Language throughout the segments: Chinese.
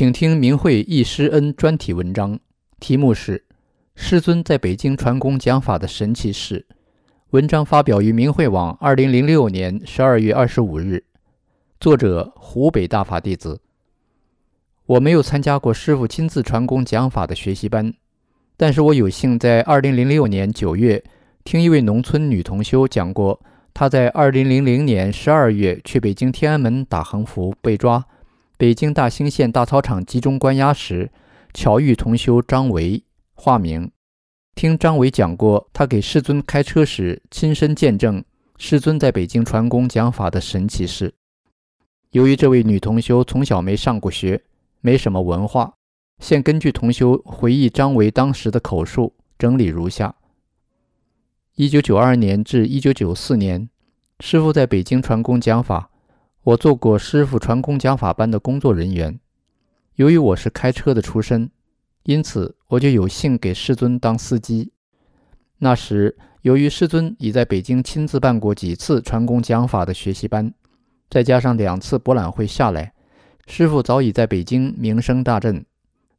请听明慧忆师恩专题文章，题目是《师尊在北京传功讲法的神奇事》。文章发表于明慧网，二零零六年十二月二十五日。作者：湖北大法弟子。我没有参加过师傅亲自传功讲法的学习班，但是我有幸在二零零六年九月听一位农村女同修讲过，她在二零零零年十二月去北京天安门打横幅被抓。北京大兴县大操场集中关押时，巧遇同修张维（化名）。听张维讲过，他给世尊开车时亲身见证世尊在北京传功讲法的神奇事。由于这位女同修从小没上过学，没什么文化，现根据同修回忆张维当时的口述整理如下：一九九二年至一九九四年，师父在北京传功讲法。我做过师傅传功讲法班的工作人员，由于我是开车的出身，因此我就有幸给师尊当司机。那时，由于师尊已在北京亲自办过几次传功讲法的学习班，再加上两次博览会下来，师傅早已在北京名声大振，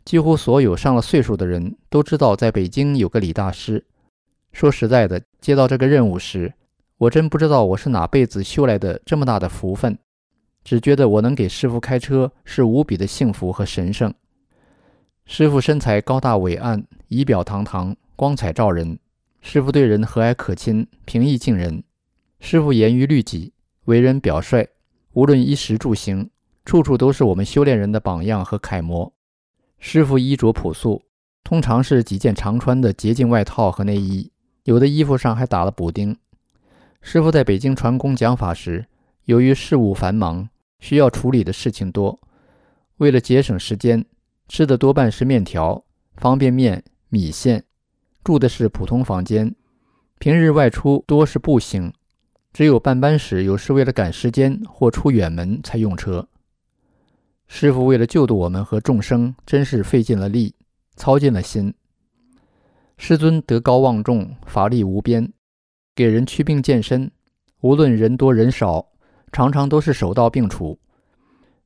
几乎所有上了岁数的人都知道在北京有个李大师。说实在的，接到这个任务时，我真不知道我是哪辈子修来的这么大的福分。只觉得我能给师傅开车是无比的幸福和神圣。师傅身材高大伟岸，仪表堂堂，光彩照人。师傅对人和蔼可亲，平易近人。师傅严于律己，为人表率，无论衣食住行，处处都是我们修炼人的榜样和楷模。师傅衣着朴素，通常是几件常穿的洁净外套和内衣，有的衣服上还打了补丁。师傅在北京传功讲法时。由于事务繁忙，需要处理的事情多，为了节省时间，吃的多半是面条、方便面、米线，住的是普通房间。平日外出多是步行，只有办班时有时为了赶时间或出远门才用车。师傅为了救度我们和众生，真是费尽了力，操尽了心。师尊德高望重，法力无边，给人祛病健身，无论人多人少。常常都是手到病除，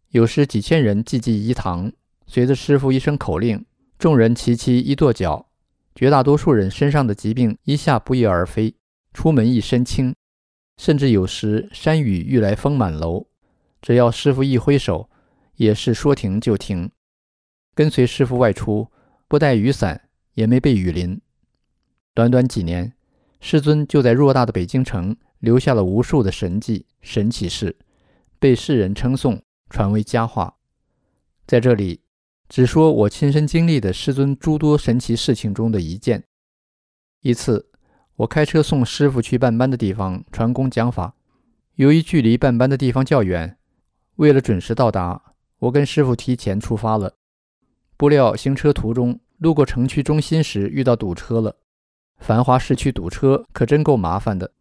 有时几千人济济一堂，随着师傅一声口令，众人齐齐一跺脚，绝大多数人身上的疾病一下不翼而飞，出门一身轻。甚至有时山雨欲来风满楼，只要师傅一挥手，也是说停就停。跟随师傅外出，不带雨伞，也没被雨淋。短短几年，师尊就在偌大的北京城。留下了无数的神迹、神奇事，被世人称颂，传为佳话。在这里，只说我亲身经历的师尊诸多神奇事情中的一件。一次，我开车送师傅去办班的地方传功讲法，由于距离办班的地方较远，为了准时到达，我跟师傅提前出发了。不料行车途中，路过城区中心时遇到堵车了。繁华市区堵车可真够麻烦的。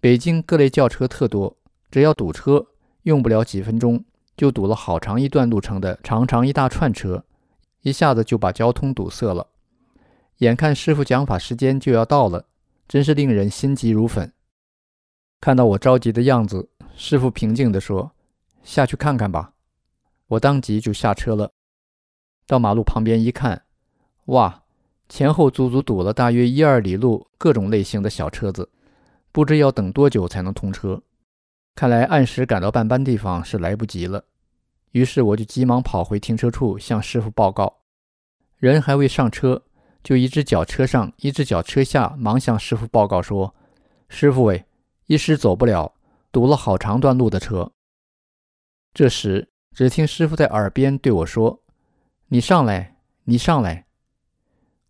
北京各类轿车特多，只要堵车，用不了几分钟就堵了好长一段路程的长长一大串车，一下子就把交通堵塞了。眼看师傅讲法时间就要到了，真是令人心急如焚。看到我着急的样子，师傅平静地说：“下去看看吧。”我当即就下车了。到马路旁边一看，哇，前后足足堵了大约一二里路，各种类型的小车子。不知要等多久才能通车，看来按时赶到办班地方是来不及了。于是我就急忙跑回停车处向师傅报告。人还未上车，就一只脚车上，一只脚车下，忙向师傅报告说：“师傅喂，一时走不了，堵了好长段路的车。”这时只听师傅在耳边对我说：“你上来，你上来。”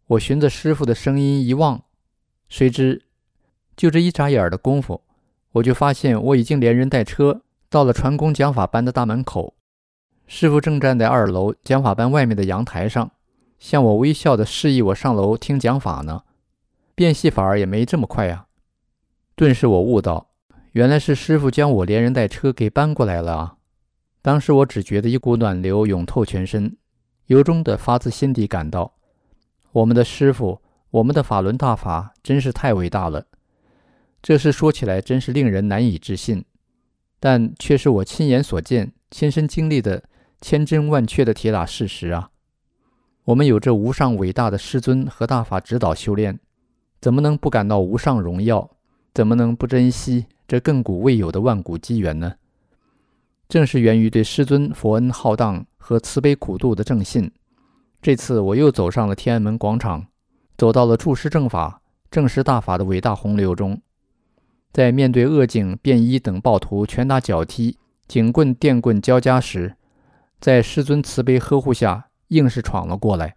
我循着师傅的声音一望，谁知。就这一眨眼的功夫，我就发现我已经连人带车到了传功讲法班的大门口。师傅正站在二楼讲法班外面的阳台上，向我微笑的示意我上楼听讲法呢。变戏法也没这么快呀！顿时我悟到，原来是师傅将我连人带车给搬过来了啊！当时我只觉得一股暖流涌透全身，由衷的发自心底感到，我们的师傅，我们的法轮大法真是太伟大了。这事说起来真是令人难以置信，但却是我亲眼所见、亲身经历的。千真万确的铁打事实啊！我们有这无上伟大的师尊和大法指导修炼，怎么能不感到无上荣耀？怎么能不珍惜这亘古未有的万古机缘呢？正是源于对师尊佛恩浩荡和慈悲苦度的正信，这次我又走上了天安门广场，走到了注师正法、正师大法的伟大洪流中，在面对恶警、便衣等暴徒拳打脚踢、警棍电棍交加时。在师尊慈悲呵护下，硬是闯了过来。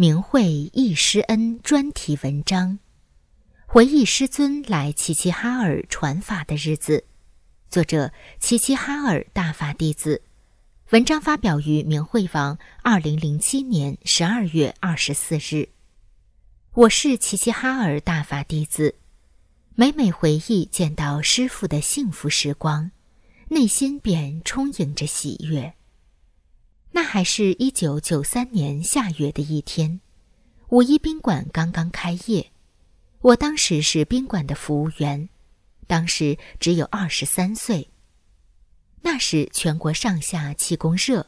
明慧忆师恩专题文章，回忆师尊来齐齐哈尔传法的日子。作者：齐齐哈尔大法弟子。文章发表于明慧网，二零零七年十二月二十四日。我是齐齐哈尔大法弟子，每每回忆见到师父的幸福时光，内心便充盈着喜悦。那还是一九九三年夏月的一天，五一宾馆刚刚开业，我当时是宾馆的服务员，当时只有二十三岁。那时全国上下气功热，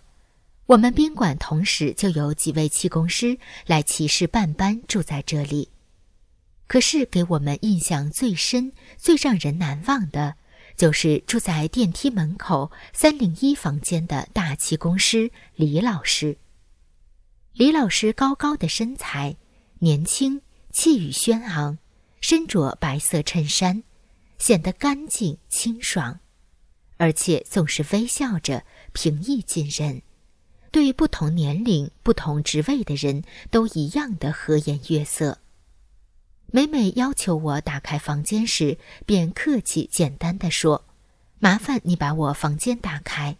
我们宾馆同时就有几位气功师来骑士办班住在这里。可是给我们印象最深、最让人难忘的。就是住在电梯门口三零一房间的大气功师李老师。李老师高高的身材，年轻，气宇轩昂，身着白色衬衫，显得干净清爽，而且总是微笑着，平易近人，对不同年龄、不同职位的人都一样的和颜悦色。每每要求我打开房间时，便客气简单的说：“麻烦你把我房间打开。”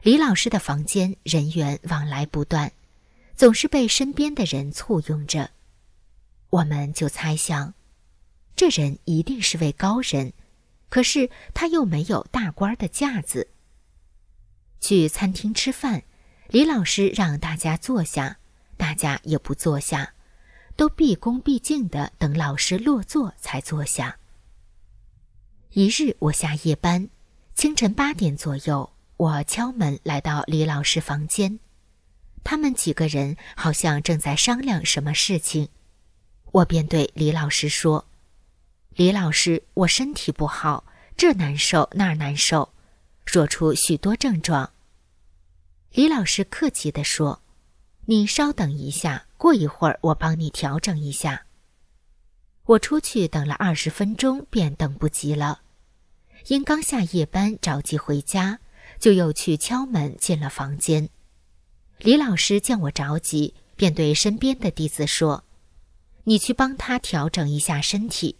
李老师的房间人员往来不断，总是被身边的人簇拥着。我们就猜想，这人一定是位高人，可是他又没有大官的架子。去餐厅吃饭，李老师让大家坐下，大家也不坐下。都毕恭毕敬的等老师落座才坐下。一日我下夜班，清晨八点左右，我敲门来到李老师房间，他们几个人好像正在商量什么事情，我便对李老师说：“李老师，我身体不好，这难受那儿难受，说出许多症状。”李老师客气地说：“你稍等一下。”过一会儿，我帮你调整一下。我出去等了二十分钟，便等不及了。因刚下夜班，着急回家，就又去敲门进了房间。李老师见我着急，便对身边的弟子说：“你去帮他调整一下身体。”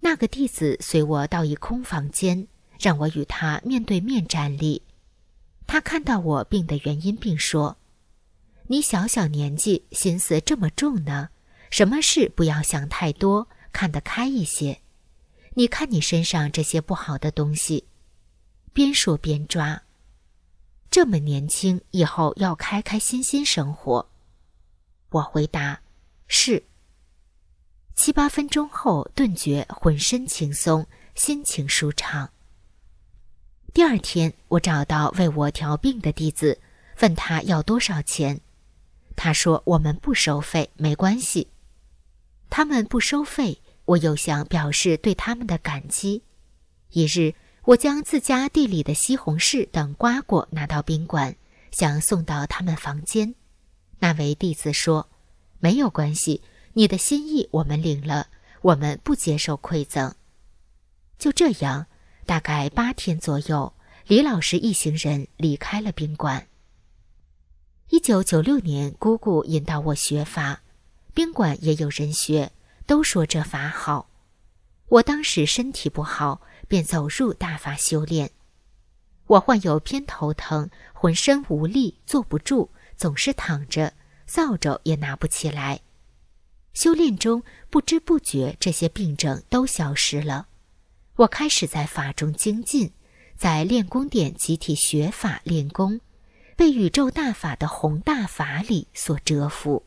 那个弟子随我到一空房间，让我与他面对面站立。他看到我病的原因，并说。你小小年纪，心思这么重呢？什么事不要想太多，看得开一些。你看你身上这些不好的东西，边说边抓。这么年轻，以后要开开心心生活。我回答：是。七八分钟后，顿觉浑身轻松，心情舒畅。第二天，我找到为我调病的弟子，问他要多少钱。他说：“我们不收费，没关系。”他们不收费，我又想表示对他们的感激。一日，我将自家地里的西红柿等瓜果拿到宾馆，想送到他们房间。那位弟子说：“没有关系，你的心意我们领了，我们不接受馈赠。”就这样，大概八天左右，李老师一行人离开了宾馆。一九九六年，姑姑引导我学法，宾馆也有人学，都说这法好。我当时身体不好，便走入大法修炼。我患有偏头疼，浑身无力，坐不住，总是躺着，扫帚也拿不起来。修炼中不知不觉，这些病症都消失了。我开始在法中精进，在练功点集体学法练功，被宇宙大法的宏大法理所折服。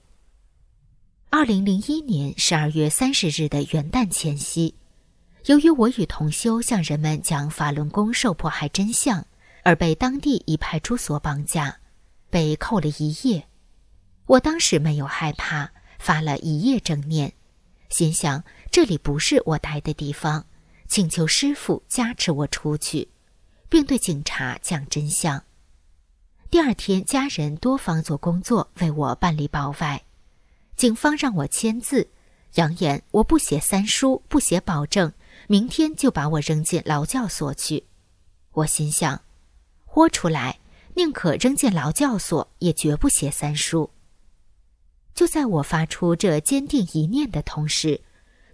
二零零一年十二月三十日的元旦前夕，由于我与同修向人们讲法轮功受迫害真相，而被当地一派出所绑架，被扣了一夜。我当时没有害怕，发了一夜正念，心想这里不是我待的地方。请求师傅加持我出去，并对警察讲真相。第二天，家人多方做工作为我办理保外，警方让我签字，扬言我不写三书，不写保证，明天就把我扔进劳教所去。我心想，豁出来，宁可扔进劳教所，也绝不写三书。就在我发出这坚定一念的同时。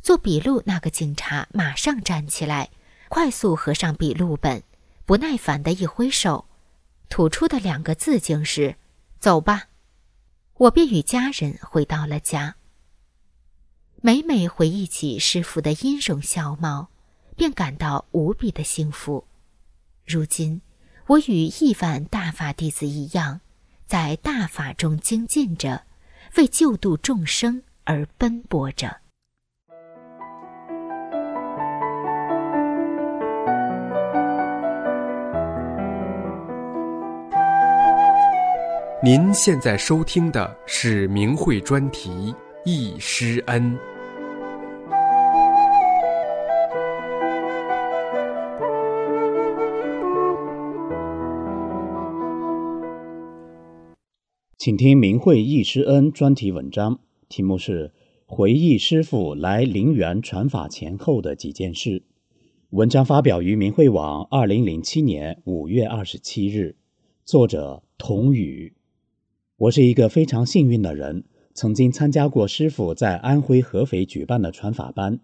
做笔录那个警察马上站起来，快速合上笔录本，不耐烦的一挥手，吐出的两个字竟是“走吧”。我便与家人回到了家。每每回忆起师傅的音容笑貌，便感到无比的幸福。如今，我与亿万大法弟子一样，在大法中精进着，为救度众生而奔波着。您现在收听的是明慧专题《易师恩》。请听明慧易师恩专题文章，题目是《回忆师父来陵园传法前后的几件事》。文章发表于明慧网，二零零七年五月二十七日，作者童宇。我是一个非常幸运的人，曾经参加过师傅在安徽合肥举办的传法班。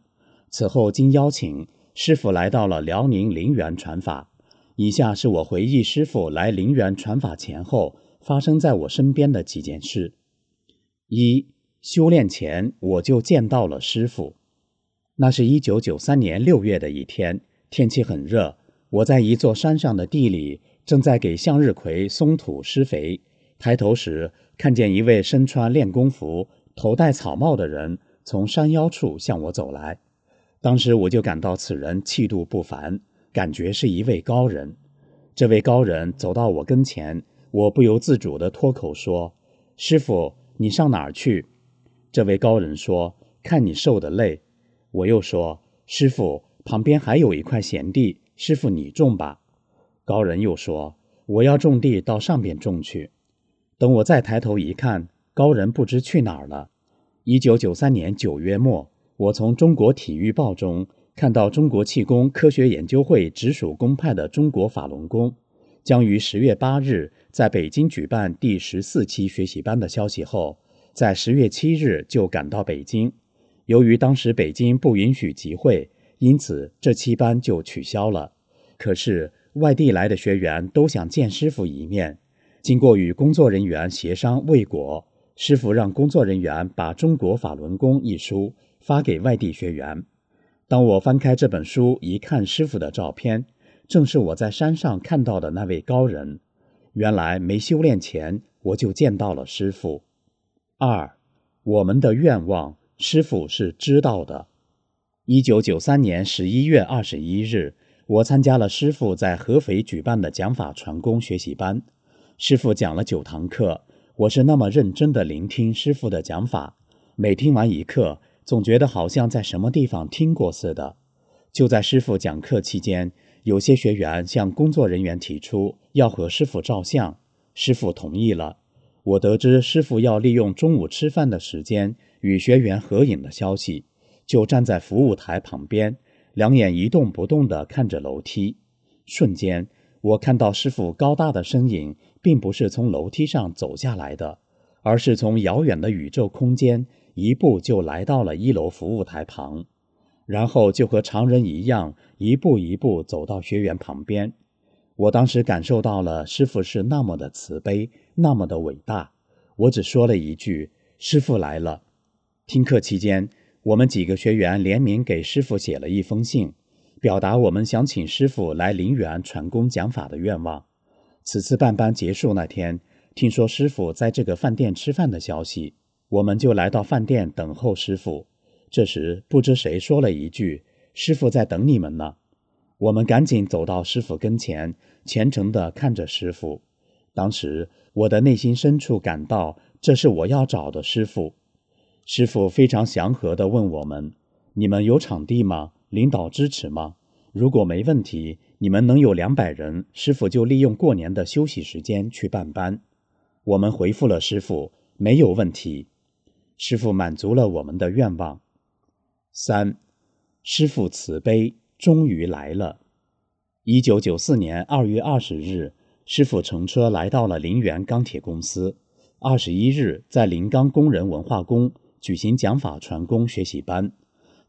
此后经邀请，师傅来到了辽宁陵园传法。以下是我回忆师傅来陵园传法前后发生在我身边的几件事：一、修炼前我就见到了师傅。那是一九九三年六月的一天，天气很热，我在一座山上的地里正在给向日葵松土施肥。抬头时，看见一位身穿练功服、头戴草帽的人从山腰处向我走来。当时我就感到此人气度不凡，感觉是一位高人。这位高人走到我跟前，我不由自主地脱口说：“师傅，你上哪儿去？”这位高人说：“看你受的累。”我又说：“师傅，旁边还有一块闲地，师傅你种吧。”高人又说：“我要种地，到上边种去。”等我再抬头一看，高人不知去哪儿了。一九九三年九月末，我从《中国体育报》中看到中国气功科学研究会直属公派的中国法轮功将于十月八日在北京举办第十四期学习班的消息后，在十月七日就赶到北京。由于当时北京不允许集会，因此这期班就取消了。可是外地来的学员都想见师傅一面。经过与工作人员协商未果，师傅让工作人员把《中国法轮功》一书发给外地学员。当我翻开这本书一看，师傅的照片正是我在山上看到的那位高人。原来没修炼前我就见到了师傅。二，我们的愿望，师傅是知道的。一九九三年十一月二十一日，我参加了师傅在合肥举办的讲法传功学习班。师傅讲了九堂课，我是那么认真地聆听师傅的讲法，每听完一课，总觉得好像在什么地方听过似的。就在师傅讲课期间，有些学员向工作人员提出要和师傅照相，师傅同意了。我得知师傅要利用中午吃饭的时间与学员合影的消息，就站在服务台旁边，两眼一动不动地看着楼梯。瞬间，我看到师傅高大的身影，并不是从楼梯上走下来的，而是从遥远的宇宙空间一步就来到了一楼服务台旁，然后就和常人一样，一步一步走到学员旁边。我当时感受到了师傅是那么的慈悲，那么的伟大。我只说了一句：“师傅来了。”听课期间，我们几个学员联名给师傅写了一封信，表达我们想请师傅来陵园传功讲法的愿望。此次办班结束那天，听说师傅在这个饭店吃饭的消息，我们就来到饭店等候师傅。这时，不知谁说了一句：“师傅在等你们呢。”我们赶紧走到师傅跟前，虔诚地看着师傅。当时我的内心深处感到，这是我要找的师傅。师傅非常祥和地问我们：“你们有场地吗？领导支持吗？如果没问题，你们能有两百人，师傅就利用过年的休息时间去办班。”我们回复了师傅：“没有问题。”师傅满足了我们的愿望。三，师傅慈悲。终于来了。一九九四年二月二十日，师傅乘车来到了陵园钢铁公司。二十一日，在临钢工人文化宫举行讲法传功学习班。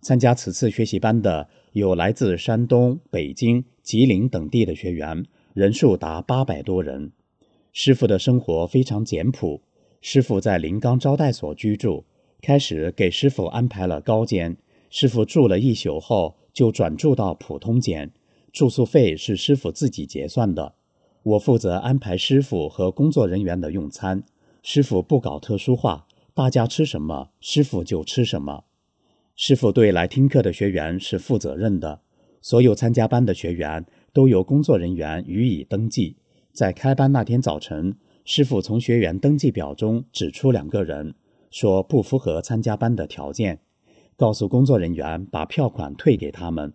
参加此次学习班的有来自山东、北京、吉林等地的学员，人数达八百多人。师傅的生活非常简朴。师傅在临钢招待所居住，开始给师傅安排了高间。师傅住了一宿后。就转住到普通间，住宿费是师傅自己结算的。我负责安排师傅和工作人员的用餐。师傅不搞特殊化，大家吃什么，师傅就吃什么。师傅对来听课的学员是负责任的。所有参加班的学员都由工作人员予以登记。在开班那天早晨，师傅从学员登记表中指出两个人，说不符合参加班的条件。告诉工作人员把票款退给他们。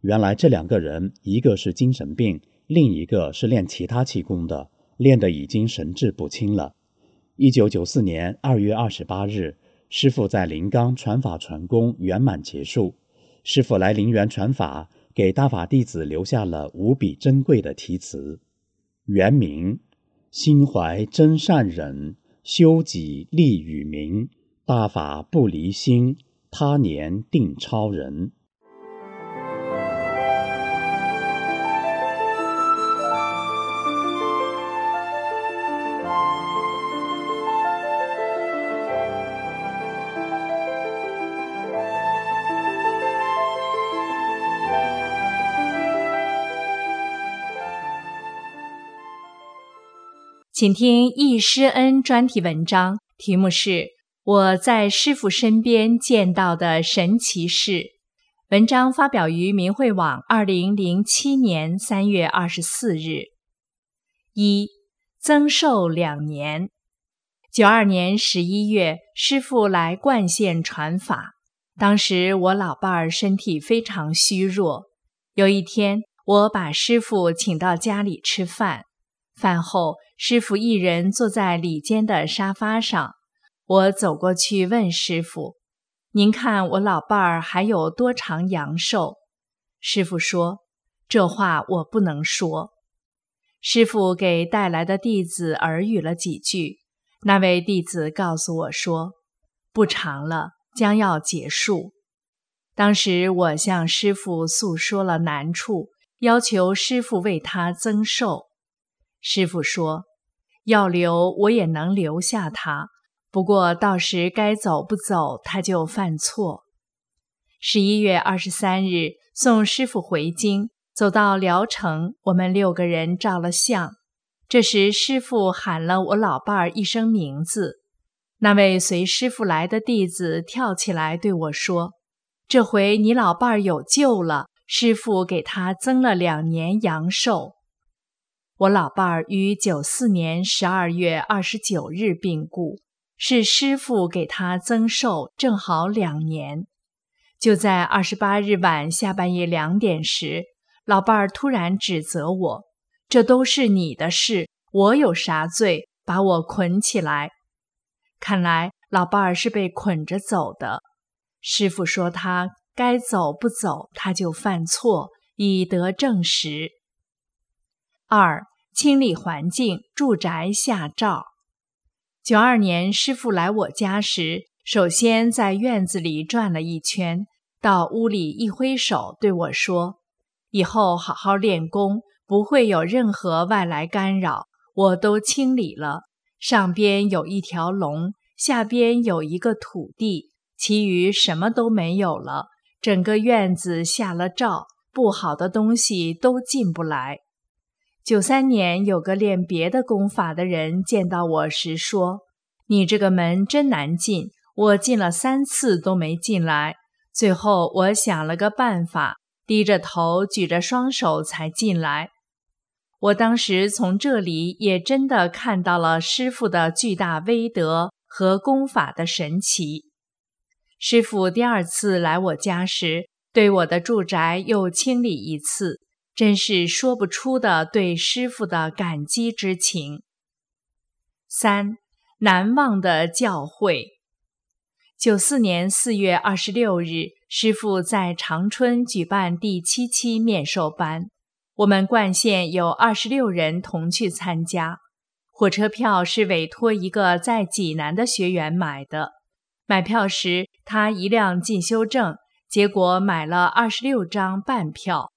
原来这两个人，一个是精神病，另一个是练其他气功的，练得已经神志不清了。一九九四年二月二十八日，师傅在临冈传法传功圆满结束。师傅来陵园传法，给大法弟子留下了无比珍贵的题词。原名：心怀真善忍，修己利与民，大法不离心。他年定超人。请听易师恩专题文章，题目是。我在师傅身边见到的神奇事，文章发表于明慧网，二零零七年三月二十四日。一增寿两年，九二年十一月，师傅来冠县传法。当时我老伴儿身体非常虚弱。有一天，我把师傅请到家里吃饭，饭后，师傅一人坐在里间的沙发上。我走过去问师傅：“您看我老伴儿还有多长阳寿？”师傅说：“这话我不能说。”师傅给带来的弟子耳语了几句，那位弟子告诉我说：“不长了，将要结束。”当时我向师傅诉说了难处，要求师傅为他增寿。师傅说：“要留我也能留下他。”不过到时该走不走，他就犯错。十一月二十三日送师傅回京，走到聊城，我们六个人照了相。这时师傅喊了我老伴儿一声名字，那位随师傅来的弟子跳起来对我说：“这回你老伴儿有救了，师傅给他增了两年阳寿。”我老伴儿于九四年十二月二十九日病故。是师傅给他增寿，正好两年。就在二十八日晚下半夜两点时，老伴儿突然指责我：“这都是你的事，我有啥罪？把我捆起来。”看来老伴儿是被捆着走的。师傅说他该走不走，他就犯错，以得证实。二、清理环境，住宅下照。九二年，师傅来我家时，首先在院子里转了一圈，到屋里一挥手，对我说：“以后好好练功，不会有任何外来干扰。我都清理了，上边有一条龙，下边有一个土地，其余什么都没有了。整个院子下了罩，不好的东西都进不来。”九三年，有个练别的功法的人见到我时说：“你这个门真难进，我进了三次都没进来。最后我想了个办法，低着头举着双手才进来。我当时从这里也真的看到了师傅的巨大威德和功法的神奇。师傅第二次来我家时，对我的住宅又清理一次。”真是说不出的对师傅的感激之情。三难忘的教诲。九四年四月二十六日，师傅在长春举办第七期面授班，我们冠县有二十六人同去参加。火车票是委托一个在济南的学员买的，买票时他一辆进修证，结果买了二十六张半票。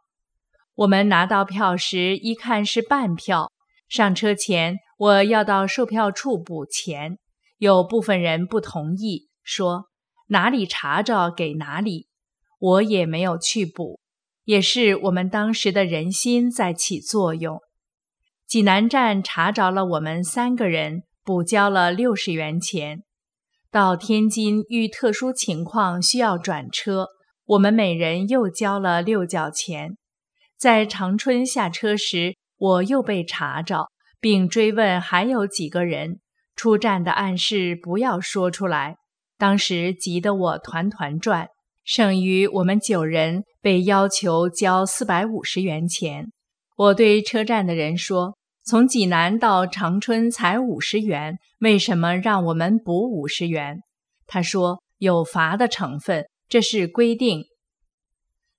我们拿到票时，一看是半票。上车前，我要到售票处补钱，有部分人不同意，说哪里查着给哪里。我也没有去补，也是我们当时的人心在起作用。济南站查着了我们三个人，补交了六十元钱。到天津遇特殊情况需要转车，我们每人又交了六角钱。在长春下车时，我又被查着，并追问还有几个人出站的暗示不要说出来。当时急得我团团转，剩余我们九人被要求交四百五十元钱。我对车站的人说：“从济南到长春才五十元，为什么让我们补五十元？”他说：“有罚的成分，这是规定。”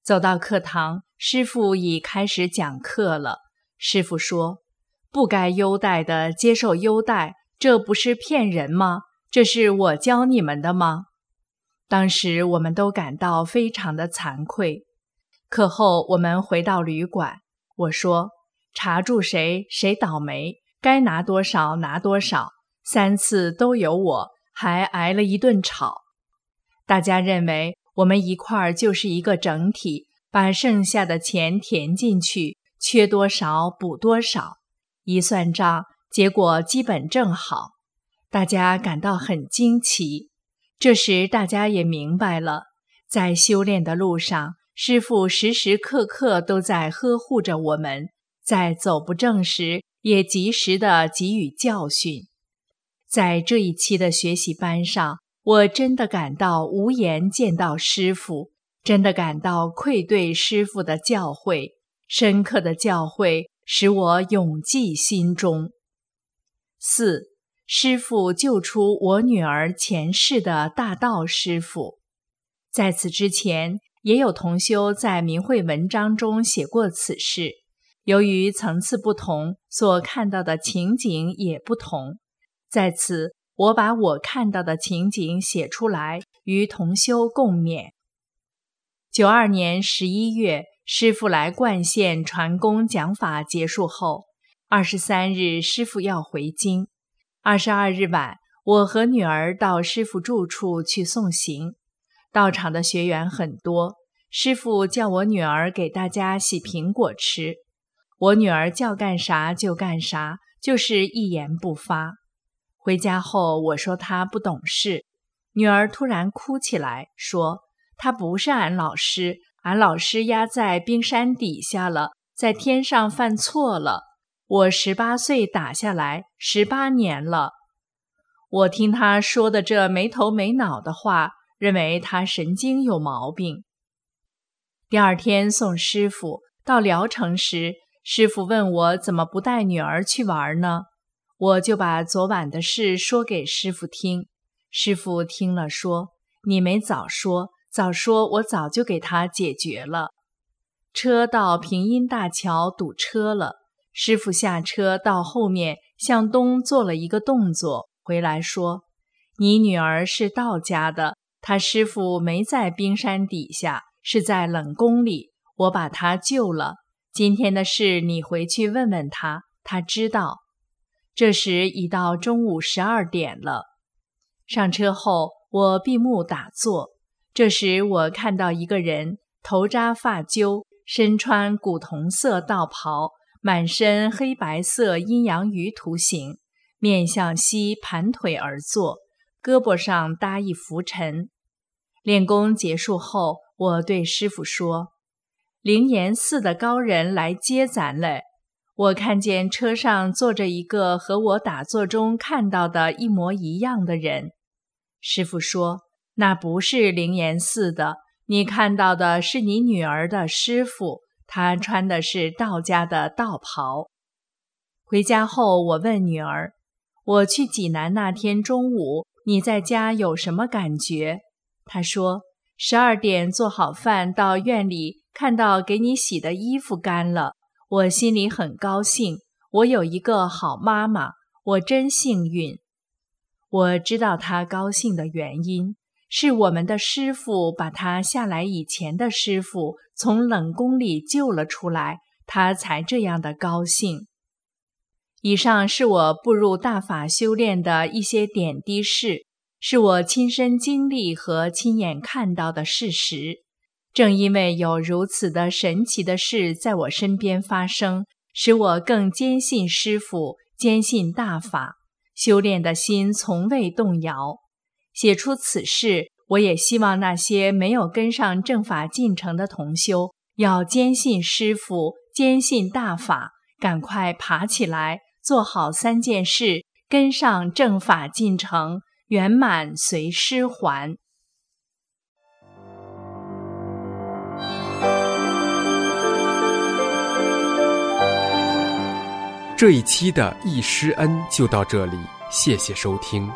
走到课堂。师傅已开始讲课了。师傅说：“不该优待的接受优待，这不是骗人吗？这是我教你们的吗？”当时我们都感到非常的惭愧。课后我们回到旅馆，我说：“查住谁谁倒霉，该拿多少拿多少，三次都有我，还挨了一顿吵。”大家认为我们一块儿就是一个整体。把剩下的钱填进去，缺多少补多少，一算账，结果基本正好。大家感到很惊奇。这时，大家也明白了，在修炼的路上，师傅时时刻刻都在呵护着我们，在走不正时也及时的给予教训。在这一期的学习班上，我真的感到无颜见到师傅。真的感到愧对师傅的教诲，深刻的教诲使我永记心中。四，师傅救出我女儿前世的大道师傅，在此之前，也有同修在明慧文章中写过此事。由于层次不同，所看到的情景也不同。在此，我把我看到的情景写出来，与同修共勉。九二年十一月，师傅来冠县传功讲法结束后，二十三日师傅要回京。二十二日晚，我和女儿到师傅住处去送行。到场的学员很多，师傅叫我女儿给大家洗苹果吃。我女儿叫干啥就干啥，就是一言不发。回家后，我说她不懂事，女儿突然哭起来，说。他不是俺老师，俺老师压在冰山底下了，在天上犯错了。我十八岁打下来，十八年了。我听他说的这没头没脑的话，认为他神经有毛病。第二天送师傅到聊城时，师傅问我怎么不带女儿去玩呢？我就把昨晚的事说给师傅听。师傅听了说：“你没早说，早说我早就给他解决了。”车到平阴大桥堵车了，师傅下车到后面向东做了一个动作，回来说：“你女儿是道家的，她师傅没在冰山底下，是在冷宫里，我把她救了。今天的事你回去问问她，她知道。”这时已到中午十二点了。上车后，我闭目打坐。这时我看到一个人，头扎发揪，身穿古铜色道袍，满身黑白色阴阳鱼图形，面向西盘腿而坐，胳膊上搭一拂尘。练功结束后，我对师傅说：“灵岩寺的高人来接咱嘞。”我看见车上坐着一个和我打坐中看到的一模一样的人。师傅说：“那不是灵岩寺的，你看到的是你女儿的师傅，他穿的是道家的道袍。”回家后，我问女儿：“我去济南那天中午，你在家有什么感觉？”她说：“十二点做好饭，到院里看到给你洗的衣服干了。”我心里很高兴，我有一个好妈妈，我真幸运。我知道他高兴的原因，是我们的师傅把他下来以前的师傅从冷宫里救了出来，他才这样的高兴。以上是我步入大法修炼的一些点滴事，是我亲身经历和亲眼看到的事实。正因为有如此的神奇的事在我身边发生，使我更坚信师傅，坚信大法，修炼的心从未动摇。写出此事，我也希望那些没有跟上正法进程的同修，要坚信师傅，坚信大法，赶快爬起来，做好三件事，跟上正法进程，圆满随师还。这一期的易师恩就到这里，谢谢收听。